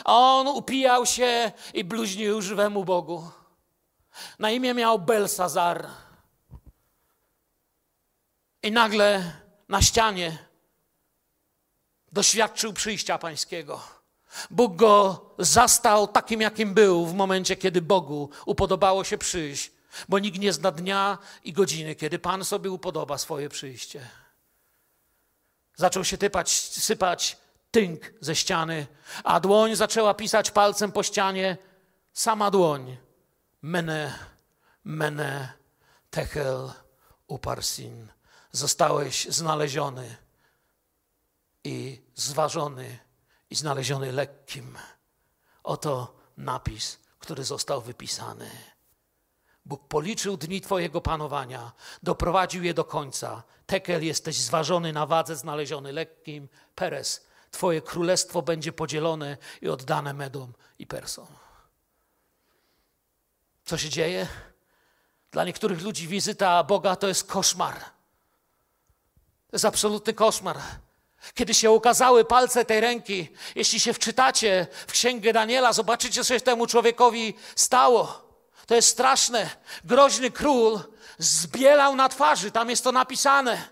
A on upijał się i bluźnił żywemu Bogu. Na imię miał Belsazar. I nagle na ścianie doświadczył przyjścia pańskiego. Bóg go zastał takim, jakim był w momencie, kiedy Bogu upodobało się przyjść, bo nikt nie zna dnia i godziny, kiedy Pan sobie upodoba swoje przyjście. Zaczął się typać, sypać tynk ze ściany, a dłoń zaczęła pisać palcem po ścianie. Sama dłoń. Mene, mene, techel, uparsin zostałeś znaleziony i zważony i znaleziony lekkim. Oto napis, który został wypisany. Bóg policzył dni Twojego panowania, doprowadził je do końca. Tekel, jesteś zważony na wadze, znaleziony lekkim. Peres, Twoje królestwo będzie podzielone i oddane Medom i Persom. Co się dzieje? Dla niektórych ludzi wizyta Boga to jest koszmar. To jest absolutny koszmar. Kiedy się ukazały palce tej ręki, jeśli się wczytacie w księgę Daniela, zobaczycie, co się temu człowiekowi stało. To jest straszne. Groźny król zbielał na twarzy, tam jest to napisane.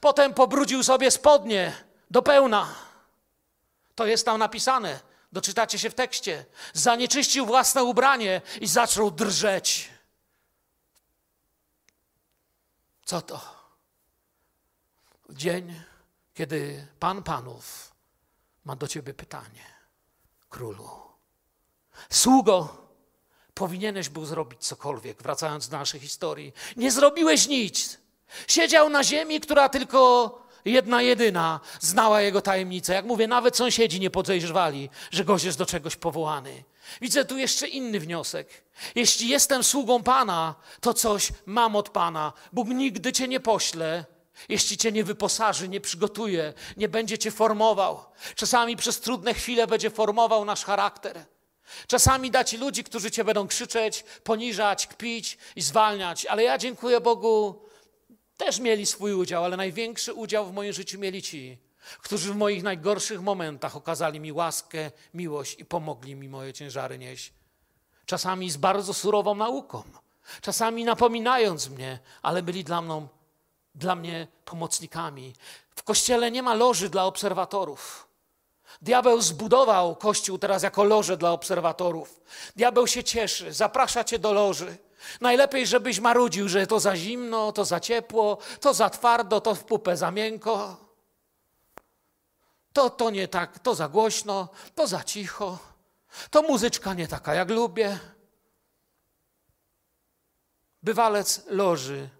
Potem pobrudził sobie spodnie do pełna. To jest tam napisane. Doczytacie się w tekście. Zanieczyścił własne ubranie i zaczął drżeć. Co to? dzień, kiedy Pan Panów ma do Ciebie pytanie, królu. Sługo, powinieneś był zrobić cokolwiek, wracając do naszej historii. Nie zrobiłeś nic. Siedział na ziemi, która tylko jedna jedyna znała jego tajemnicę. Jak mówię, nawet sąsiedzi nie podejrzewali, że gość jest do czegoś powołany. Widzę tu jeszcze inny wniosek. Jeśli jestem sługą Pana, to coś mam od Pana. Bóg nigdy cię nie pośle, jeśli cię nie wyposaży, nie przygotuje, nie będzie cię formował. Czasami przez trudne chwile będzie formował nasz charakter. Czasami da ci ludzi, którzy cię będą krzyczeć, poniżać, kpić i zwalniać. Ale ja dziękuję Bogu, też mieli swój udział, ale największy udział w moim życiu mieli ci, którzy w moich najgorszych momentach okazali mi łaskę, miłość i pomogli mi moje ciężary nieść. Czasami z bardzo surową nauką, czasami napominając mnie, ale byli dla mnie dla mnie pomocnikami. W kościele nie ma loży dla obserwatorów. Diabeł zbudował kościół teraz jako loże dla obserwatorów. Diabeł się cieszy, zaprasza cię do loży. Najlepiej, żebyś marudził, że to za zimno, to za ciepło, to za twardo, to w pupę za miękko. To, to nie tak, to za głośno, to za cicho. To muzyczka nie taka, jak lubię. Bywalec loży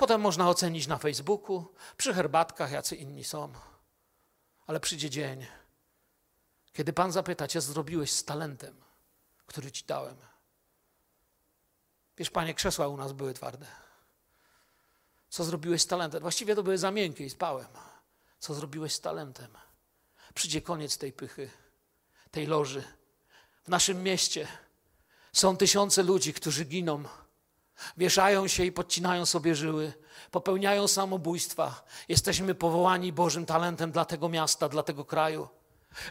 Potem można ocenić na Facebooku, przy herbatkach, jacy inni są. Ale przyjdzie dzień, kiedy Pan zapyta cię, zrobiłeś z talentem, który ci dałem. Wiesz, Panie, krzesła u nas były twarde. Co zrobiłeś z talentem? Właściwie to były za miękkie i spałem. Co zrobiłeś z talentem? Przyjdzie koniec tej pychy, tej loży. W naszym mieście są tysiące ludzi, którzy giną Wieszają się i podcinają sobie żyły, popełniają samobójstwa. Jesteśmy powołani Bożym talentem dla tego miasta, dla tego kraju.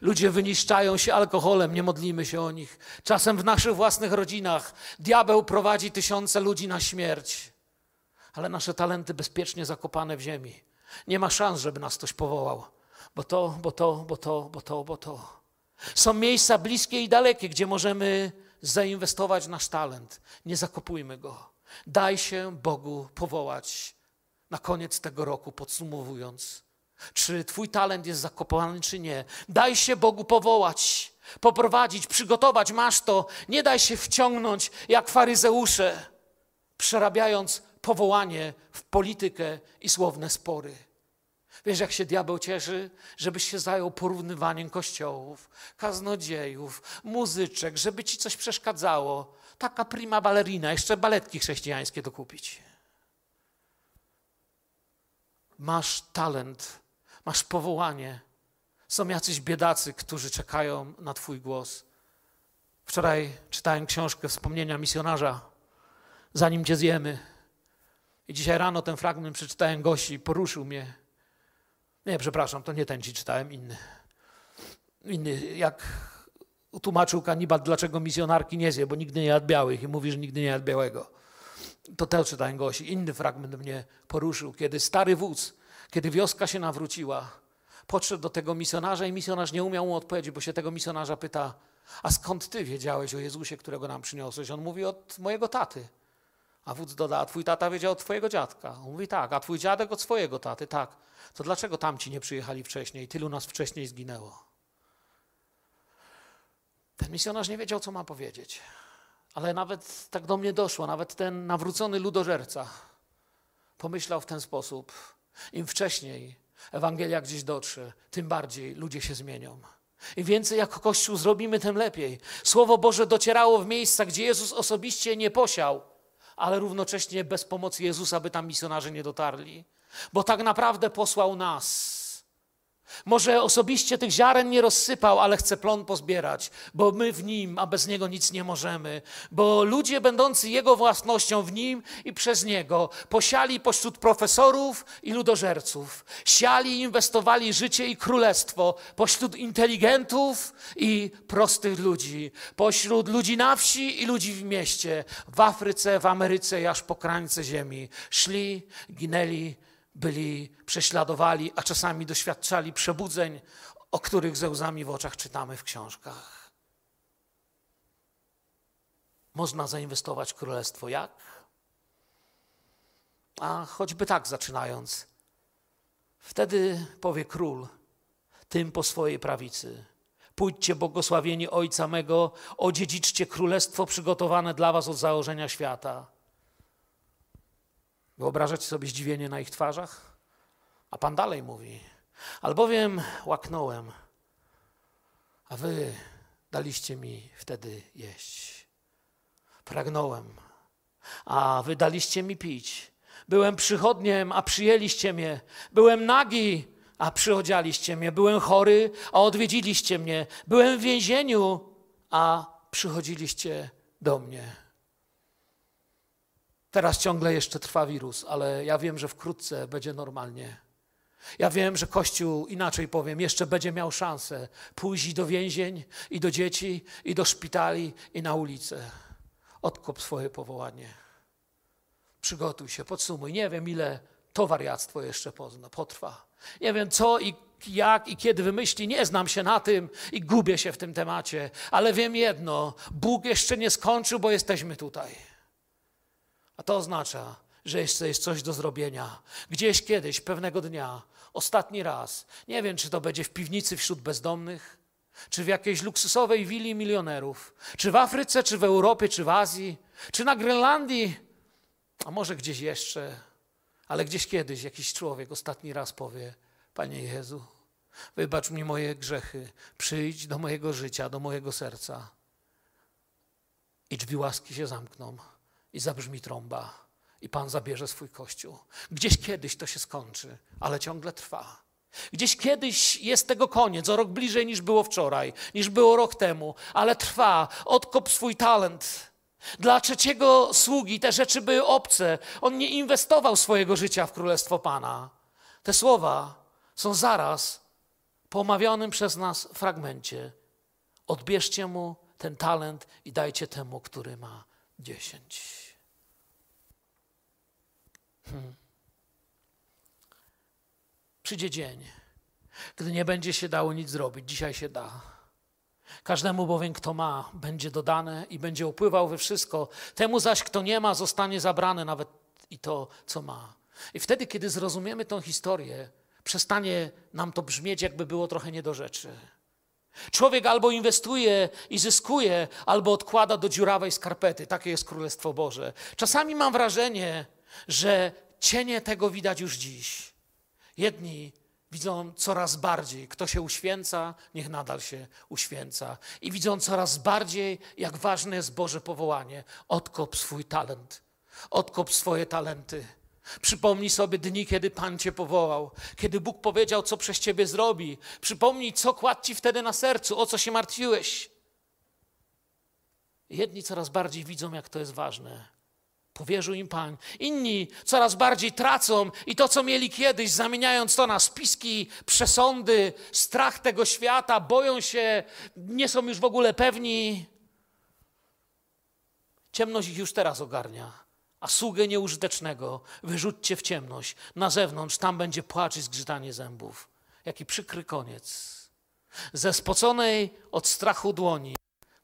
Ludzie wyniszczają się alkoholem, nie modlimy się o nich. Czasem w naszych własnych rodzinach diabeł prowadzi tysiące ludzi na śmierć, ale nasze talenty bezpiecznie zakopane w ziemi. Nie ma szans, żeby nas ktoś powołał, bo to, bo to, bo to, bo to, bo to. Są miejsca bliskie i dalekie, gdzie możemy zainwestować nasz talent. Nie zakopujmy go. Daj się Bogu powołać. Na koniec tego roku, podsumowując, czy Twój talent jest zakopany, czy nie. Daj się Bogu powołać, poprowadzić, przygotować. Masz to. Nie daj się wciągnąć jak faryzeusze, przerabiając powołanie w politykę i słowne spory. Wiesz, jak się diabeł cieszy, żebyś się zajął porównywaniem kościołów, kaznodziejów, muzyczek, żeby ci coś przeszkadzało. Taka prima ballerina, jeszcze baletki chrześcijańskie dokupić. Masz talent, masz powołanie. Są jacyś biedacy, którzy czekają na Twój głos. Wczoraj czytałem książkę Wspomnienia misjonarza, zanim Cię zjemy. I dzisiaj rano ten fragment przeczytałem gości, poruszył mnie. Nie, przepraszam, to nie ten ci czytałem, inny. Inny, jak utłumaczył kanibal, dlaczego misjonarki nie zje, bo nigdy nie jadł białych i mówi, że nigdy nie jadł białego. To też czytałem gości. Inny fragment mnie poruszył, kiedy stary wódz, kiedy wioska się nawróciła, podszedł do tego misjonarza i misjonarz nie umiał mu odpowiedzieć, bo się tego misjonarza pyta, a skąd ty wiedziałeś o Jezusie, którego nam przyniosłeś? On mówi od mojego taty. A wódz doda, a twój tata wiedział od twojego dziadka. On mówi tak, a twój dziadek od swojego taty, tak. To dlaczego tamci nie przyjechali wcześniej? Tylu nas wcześniej zginęło. Ten misjonarz nie wiedział, co ma powiedzieć. Ale nawet tak do mnie doszło, nawet ten nawrócony ludożerca pomyślał w ten sposób. Im wcześniej Ewangelia gdzieś dotrze, tym bardziej ludzie się zmienią. Im więcej jako Kościół zrobimy, tym lepiej. Słowo Boże docierało w miejsca, gdzie Jezus osobiście nie posiał, ale równocześnie bez pomocy Jezusa by tam misjonarze nie dotarli. Bo tak naprawdę posłał nas może osobiście tych ziaren nie rozsypał, ale chce plon pozbierać, bo my w nim, a bez niego nic nie możemy. Bo ludzie będący jego własnością w nim i przez niego posiali pośród profesorów i ludożerców. Siali i inwestowali życie i królestwo pośród inteligentów i prostych ludzi. Pośród ludzi na wsi i ludzi w mieście. W Afryce, w Ameryce i aż po krańce ziemi. Szli, ginęli, byli prześladowali, a czasami doświadczali przebudzeń, o których ze łzami w oczach czytamy w książkach. Można zainwestować w królestwo. Jak? A choćby tak zaczynając. Wtedy powie król tym po swojej prawicy. Pójdźcie błogosławieni Ojca mego, odziedziczcie królestwo przygotowane dla was od założenia świata. Wyobrażacie sobie zdziwienie na ich twarzach? A Pan dalej mówi: Albowiem łaknąłem, a wy daliście mi wtedy jeść. Pragnąłem, a wy daliście mi pić. Byłem przychodniem, a przyjęliście mnie. Byłem nagi, a przyodzialiście mnie. Byłem chory, a odwiedziliście mnie. Byłem w więzieniu, a przychodziliście do mnie. Teraz ciągle jeszcze trwa wirus, ale ja wiem, że wkrótce będzie normalnie. Ja wiem, że Kościół, inaczej powiem, jeszcze będzie miał szansę pójść do więzień, i do dzieci, i do szpitali, i na ulicę. Odkop swoje powołanie. Przygotuj się, podsumuj. Nie wiem, ile to wariactwo jeszcze pozna, potrwa. Nie wiem, co i jak i kiedy wymyśli, nie znam się na tym i gubię się w tym temacie, ale wiem jedno: Bóg jeszcze nie skończył, bo jesteśmy tutaj. A to oznacza, że jeszcze jest coś do zrobienia. Gdzieś kiedyś, pewnego dnia, ostatni raz, nie wiem, czy to będzie w piwnicy wśród bezdomnych, czy w jakiejś luksusowej willi milionerów, czy w Afryce, czy w Europie, czy w Azji, czy na Grenlandii, a może gdzieś jeszcze, ale gdzieś kiedyś jakiś człowiek ostatni raz powie: Panie Jezu, wybacz mi moje grzechy, przyjdź do mojego życia, do mojego serca. I drzwi łaski się zamkną i zabrzmi trąba i Pan zabierze swój kościół. Gdzieś kiedyś to się skończy, ale ciągle trwa. Gdzieś kiedyś jest tego koniec, o rok bliżej niż było wczoraj, niż było rok temu, ale trwa. Odkop swój talent. Dla trzeciego sługi te rzeczy były obce. On nie inwestował swojego życia w Królestwo Pana. Te słowa są zaraz po omawianym przez nas fragmencie. Odbierzcie mu ten talent i dajcie temu, który ma dziesięć. Hmm. Przyjdzie dzień, gdy nie będzie się dało nic zrobić. Dzisiaj się da. Każdemu bowiem, kto ma, będzie dodane i będzie upływał we wszystko. Temu zaś, kto nie ma, zostanie zabrane nawet i to, co ma. I wtedy, kiedy zrozumiemy tą historię, przestanie nam to brzmieć, jakby było trochę nie do rzeczy. Człowiek albo inwestuje i zyskuje, albo odkłada do dziurawej skarpety. Takie jest Królestwo Boże. Czasami mam wrażenie, że cienie tego widać już dziś. Jedni widzą coraz bardziej, kto się uświęca, niech nadal się uświęca. I widzą coraz bardziej, jak ważne jest Boże powołanie. Odkop swój talent, odkop swoje talenty. Przypomnij sobie dni, kiedy Pan Cię powołał, kiedy Bóg powiedział, co przez Ciebie zrobi. Przypomnij, co kładł Ci wtedy na sercu, o co się martwiłeś. Jedni coraz bardziej widzą, jak to jest ważne. Powierzył im Pan. Inni coraz bardziej tracą i to, co mieli kiedyś, zamieniając to na spiski, przesądy, strach tego świata, boją się, nie są już w ogóle pewni. Ciemność ich już teraz ogarnia. A sługę nieużytecznego wyrzućcie w ciemność. Na zewnątrz tam będzie płacz i zgrzytanie zębów. Jaki przykry koniec. Ze spoconej od strachu dłoni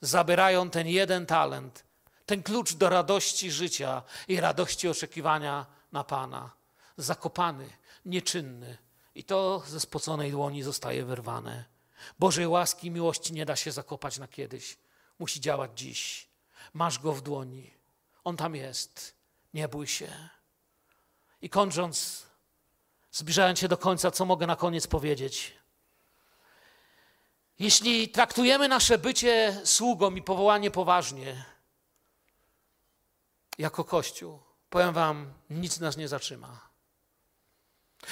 zabierają ten jeden talent ten klucz do radości życia i radości oczekiwania na Pana. Zakopany, nieczynny. I to ze spoconej dłoni zostaje wyrwane. Bożej łaski i miłości nie da się zakopać na kiedyś. Musi działać dziś. Masz go w dłoni. On tam jest. Nie bój się. I kończąc, zbliżając się do końca, co mogę na koniec powiedzieć? Jeśli traktujemy nasze bycie sługą i powołanie poważnie, jako Kościół, powiem Wam, nic nas nie zatrzyma.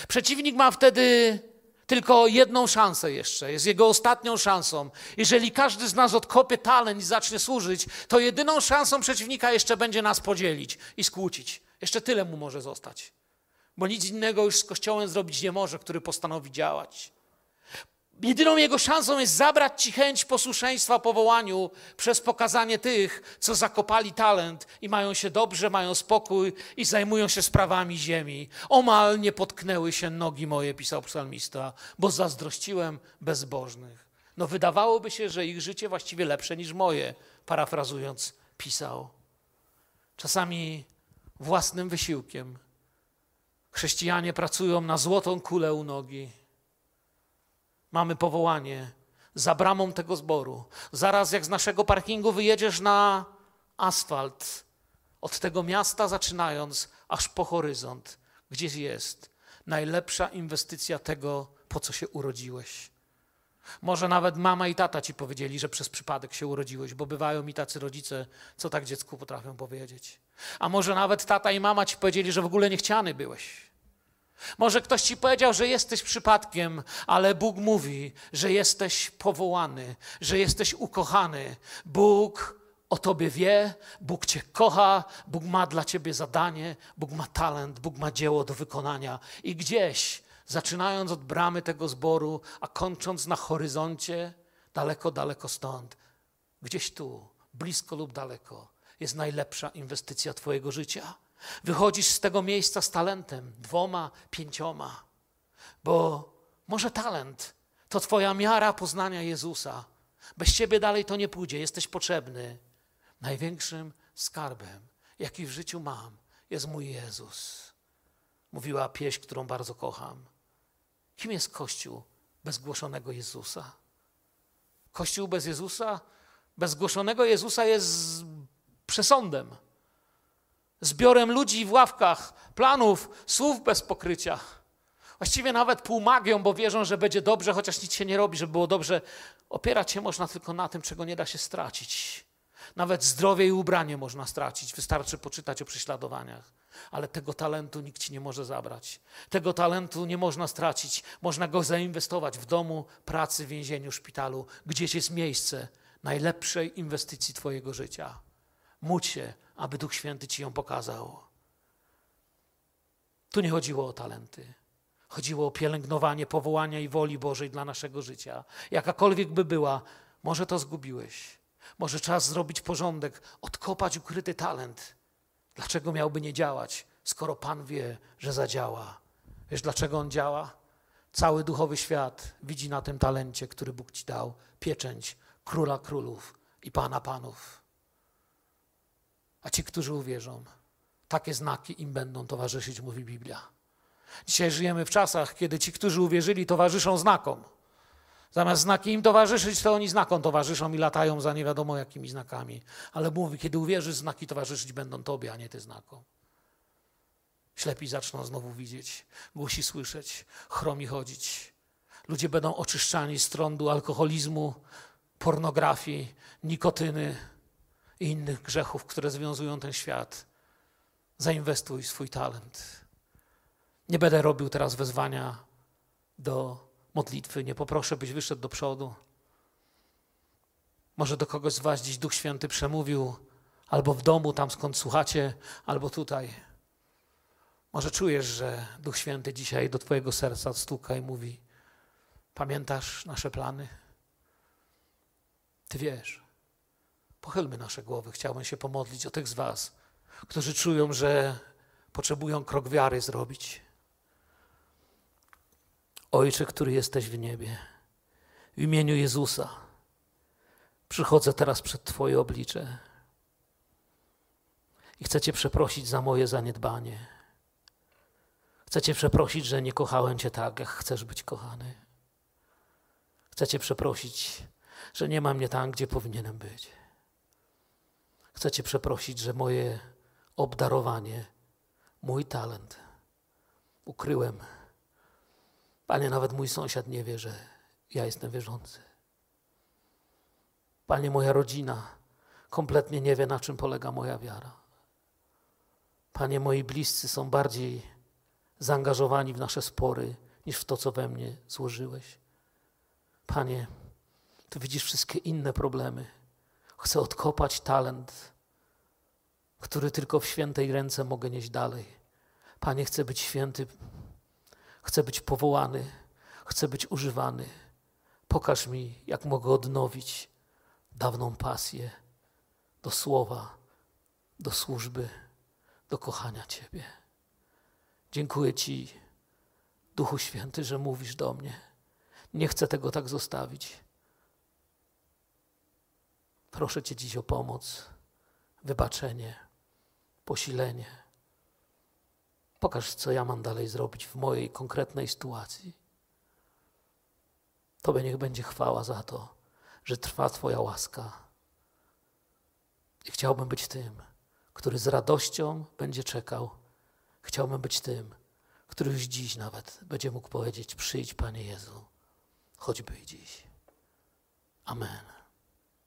Przeciwnik ma wtedy tylko jedną szansę jeszcze, jest jego ostatnią szansą. Jeżeli każdy z nas odkopie talent i zacznie służyć, to jedyną szansą przeciwnika jeszcze będzie nas podzielić i skłócić. Jeszcze tyle mu może zostać. Bo nic innego już z Kościołem zrobić nie może, który postanowi działać. Jedyną jego szansą jest zabrać ci chęć posłuszeństwa powołaniu przez pokazanie tych, co zakopali talent i mają się dobrze, mają spokój i zajmują się sprawami ziemi. Omal nie potknęły się nogi moje, pisał psalmista, bo zazdrościłem bezbożnych. No wydawałoby się, że ich życie właściwie lepsze niż moje, parafrazując, pisał. Czasami własnym wysiłkiem chrześcijanie pracują na złotą kulę u nogi mamy powołanie za bramą tego zboru. Zaraz jak z naszego parkingu wyjedziesz na asfalt, od tego miasta zaczynając, aż po horyzont, gdzieś jest najlepsza inwestycja tego, po co się urodziłeś. Może nawet mama i tata ci powiedzieli, że przez przypadek się urodziłeś, bo bywają mi tacy rodzice, co tak dziecku potrafią powiedzieć. A może nawet tata i mama ci powiedzieli, że w ogóle niechciany byłeś. Może ktoś ci powiedział, że jesteś przypadkiem, ale Bóg mówi, że jesteś powołany, że jesteś ukochany. Bóg o tobie wie, Bóg cię kocha, Bóg ma dla ciebie zadanie, Bóg ma talent, Bóg ma dzieło do wykonania. I gdzieś, zaczynając od bramy tego zboru, a kończąc na horyzoncie, daleko, daleko stąd, gdzieś tu, blisko lub daleko, jest najlepsza inwestycja Twojego życia. Wychodzisz z tego miejsca z talentem, dwoma, pięcioma, bo może talent to Twoja miara poznania Jezusa. Bez Ciebie dalej to nie pójdzie, jesteś potrzebny. Największym skarbem, jaki w życiu mam, jest mój Jezus. Mówiła pieśń, którą bardzo kocham. Kim jest Kościół bez głoszonego Jezusa? Kościół bez Jezusa, bez zgłoszonego Jezusa jest przesądem zbiorem ludzi w ławkach, planów, słów bez pokrycia. Właściwie nawet półmagią, bo wierzą, że będzie dobrze, chociaż nic się nie robi, żeby było dobrze. Opierać się można tylko na tym, czego nie da się stracić. Nawet zdrowie i ubranie można stracić. Wystarczy poczytać o prześladowaniach. Ale tego talentu nikt ci nie może zabrać. Tego talentu nie można stracić. Można go zainwestować w domu, pracy, więzieniu, szpitalu. Gdzieś jest miejsce najlepszej inwestycji Twojego życia. Módl się, aby Duch Święty ci ją pokazał. Tu nie chodziło o talenty. Chodziło o pielęgnowanie powołania i woli Bożej dla naszego życia. Jakakolwiek by była, może to zgubiłeś. Może czas zrobić porządek, odkopać ukryty talent. Dlaczego miałby nie działać, skoro Pan wie, że zadziała? Wiesz, dlaczego on działa? Cały duchowy świat widzi na tym talencie, który Bóg ci dał, pieczęć króla królów i pana panów. A ci, którzy uwierzą, takie znaki im będą towarzyszyć, mówi Biblia. Dzisiaj żyjemy w czasach, kiedy ci, którzy uwierzyli, towarzyszą znakom. Zamiast znaki im towarzyszyć, to oni znakom towarzyszą i latają za nie wiadomo jakimi znakami. Ale mówi, kiedy uwierzysz, znaki towarzyszyć będą tobie, a nie ty znakom. Ślepi zaczną znowu widzieć, głusi słyszeć, chromi chodzić. Ludzie będą oczyszczani z trądu alkoholizmu, pornografii, nikotyny i innych grzechów, które związują ten świat. Zainwestuj swój talent. Nie będę robił teraz wezwania do modlitwy. Nie poproszę, byś wyszedł do przodu. Może do kogoś z Was dziś Duch Święty przemówił, albo w domu, tam skąd słuchacie, albo tutaj. Może czujesz, że Duch Święty dzisiaj do Twojego serca stuka i mówi: Pamiętasz nasze plany? Ty wiesz. Pochylmy nasze głowy. Chciałbym się pomodlić o tych z Was, którzy czują, że potrzebują krok wiary zrobić. Ojcze, który jesteś w niebie, w imieniu Jezusa, przychodzę teraz przed Twoje oblicze i chcę Cię przeprosić za moje zaniedbanie. Chcę Cię przeprosić, że nie kochałem Cię tak, jak chcesz być kochany. Chcę Cię przeprosić, że nie mam mnie tam, gdzie powinienem być. Chcę Cię przeprosić, że moje obdarowanie, mój talent ukryłem. Panie, nawet mój sąsiad nie wie, że ja jestem wierzący. Panie, moja rodzina kompletnie nie wie, na czym polega moja wiara. Panie, moi bliscy są bardziej zaangażowani w nasze spory niż w to, co we mnie złożyłeś. Panie, Ty widzisz wszystkie inne problemy. Chcę odkopać talent, który tylko w świętej ręce mogę nieść dalej. Panie, chcę być święty, chcę być powołany, chcę być używany. Pokaż mi, jak mogę odnowić dawną pasję do słowa, do służby, do kochania Ciebie. Dziękuję Ci, Duchu Święty, że mówisz do mnie. Nie chcę tego tak zostawić. Proszę Cię dziś o pomoc, wybaczenie, posilenie. Pokaż, co ja mam dalej zrobić w mojej konkretnej sytuacji. Tobie niech będzie chwała za to, że trwa Twoja łaska. I chciałbym być tym, który z radością będzie czekał Chciałbym być tym, który już dziś nawet będzie mógł powiedzieć: Przyjdź, Panie Jezu, choćby i dziś. Amen.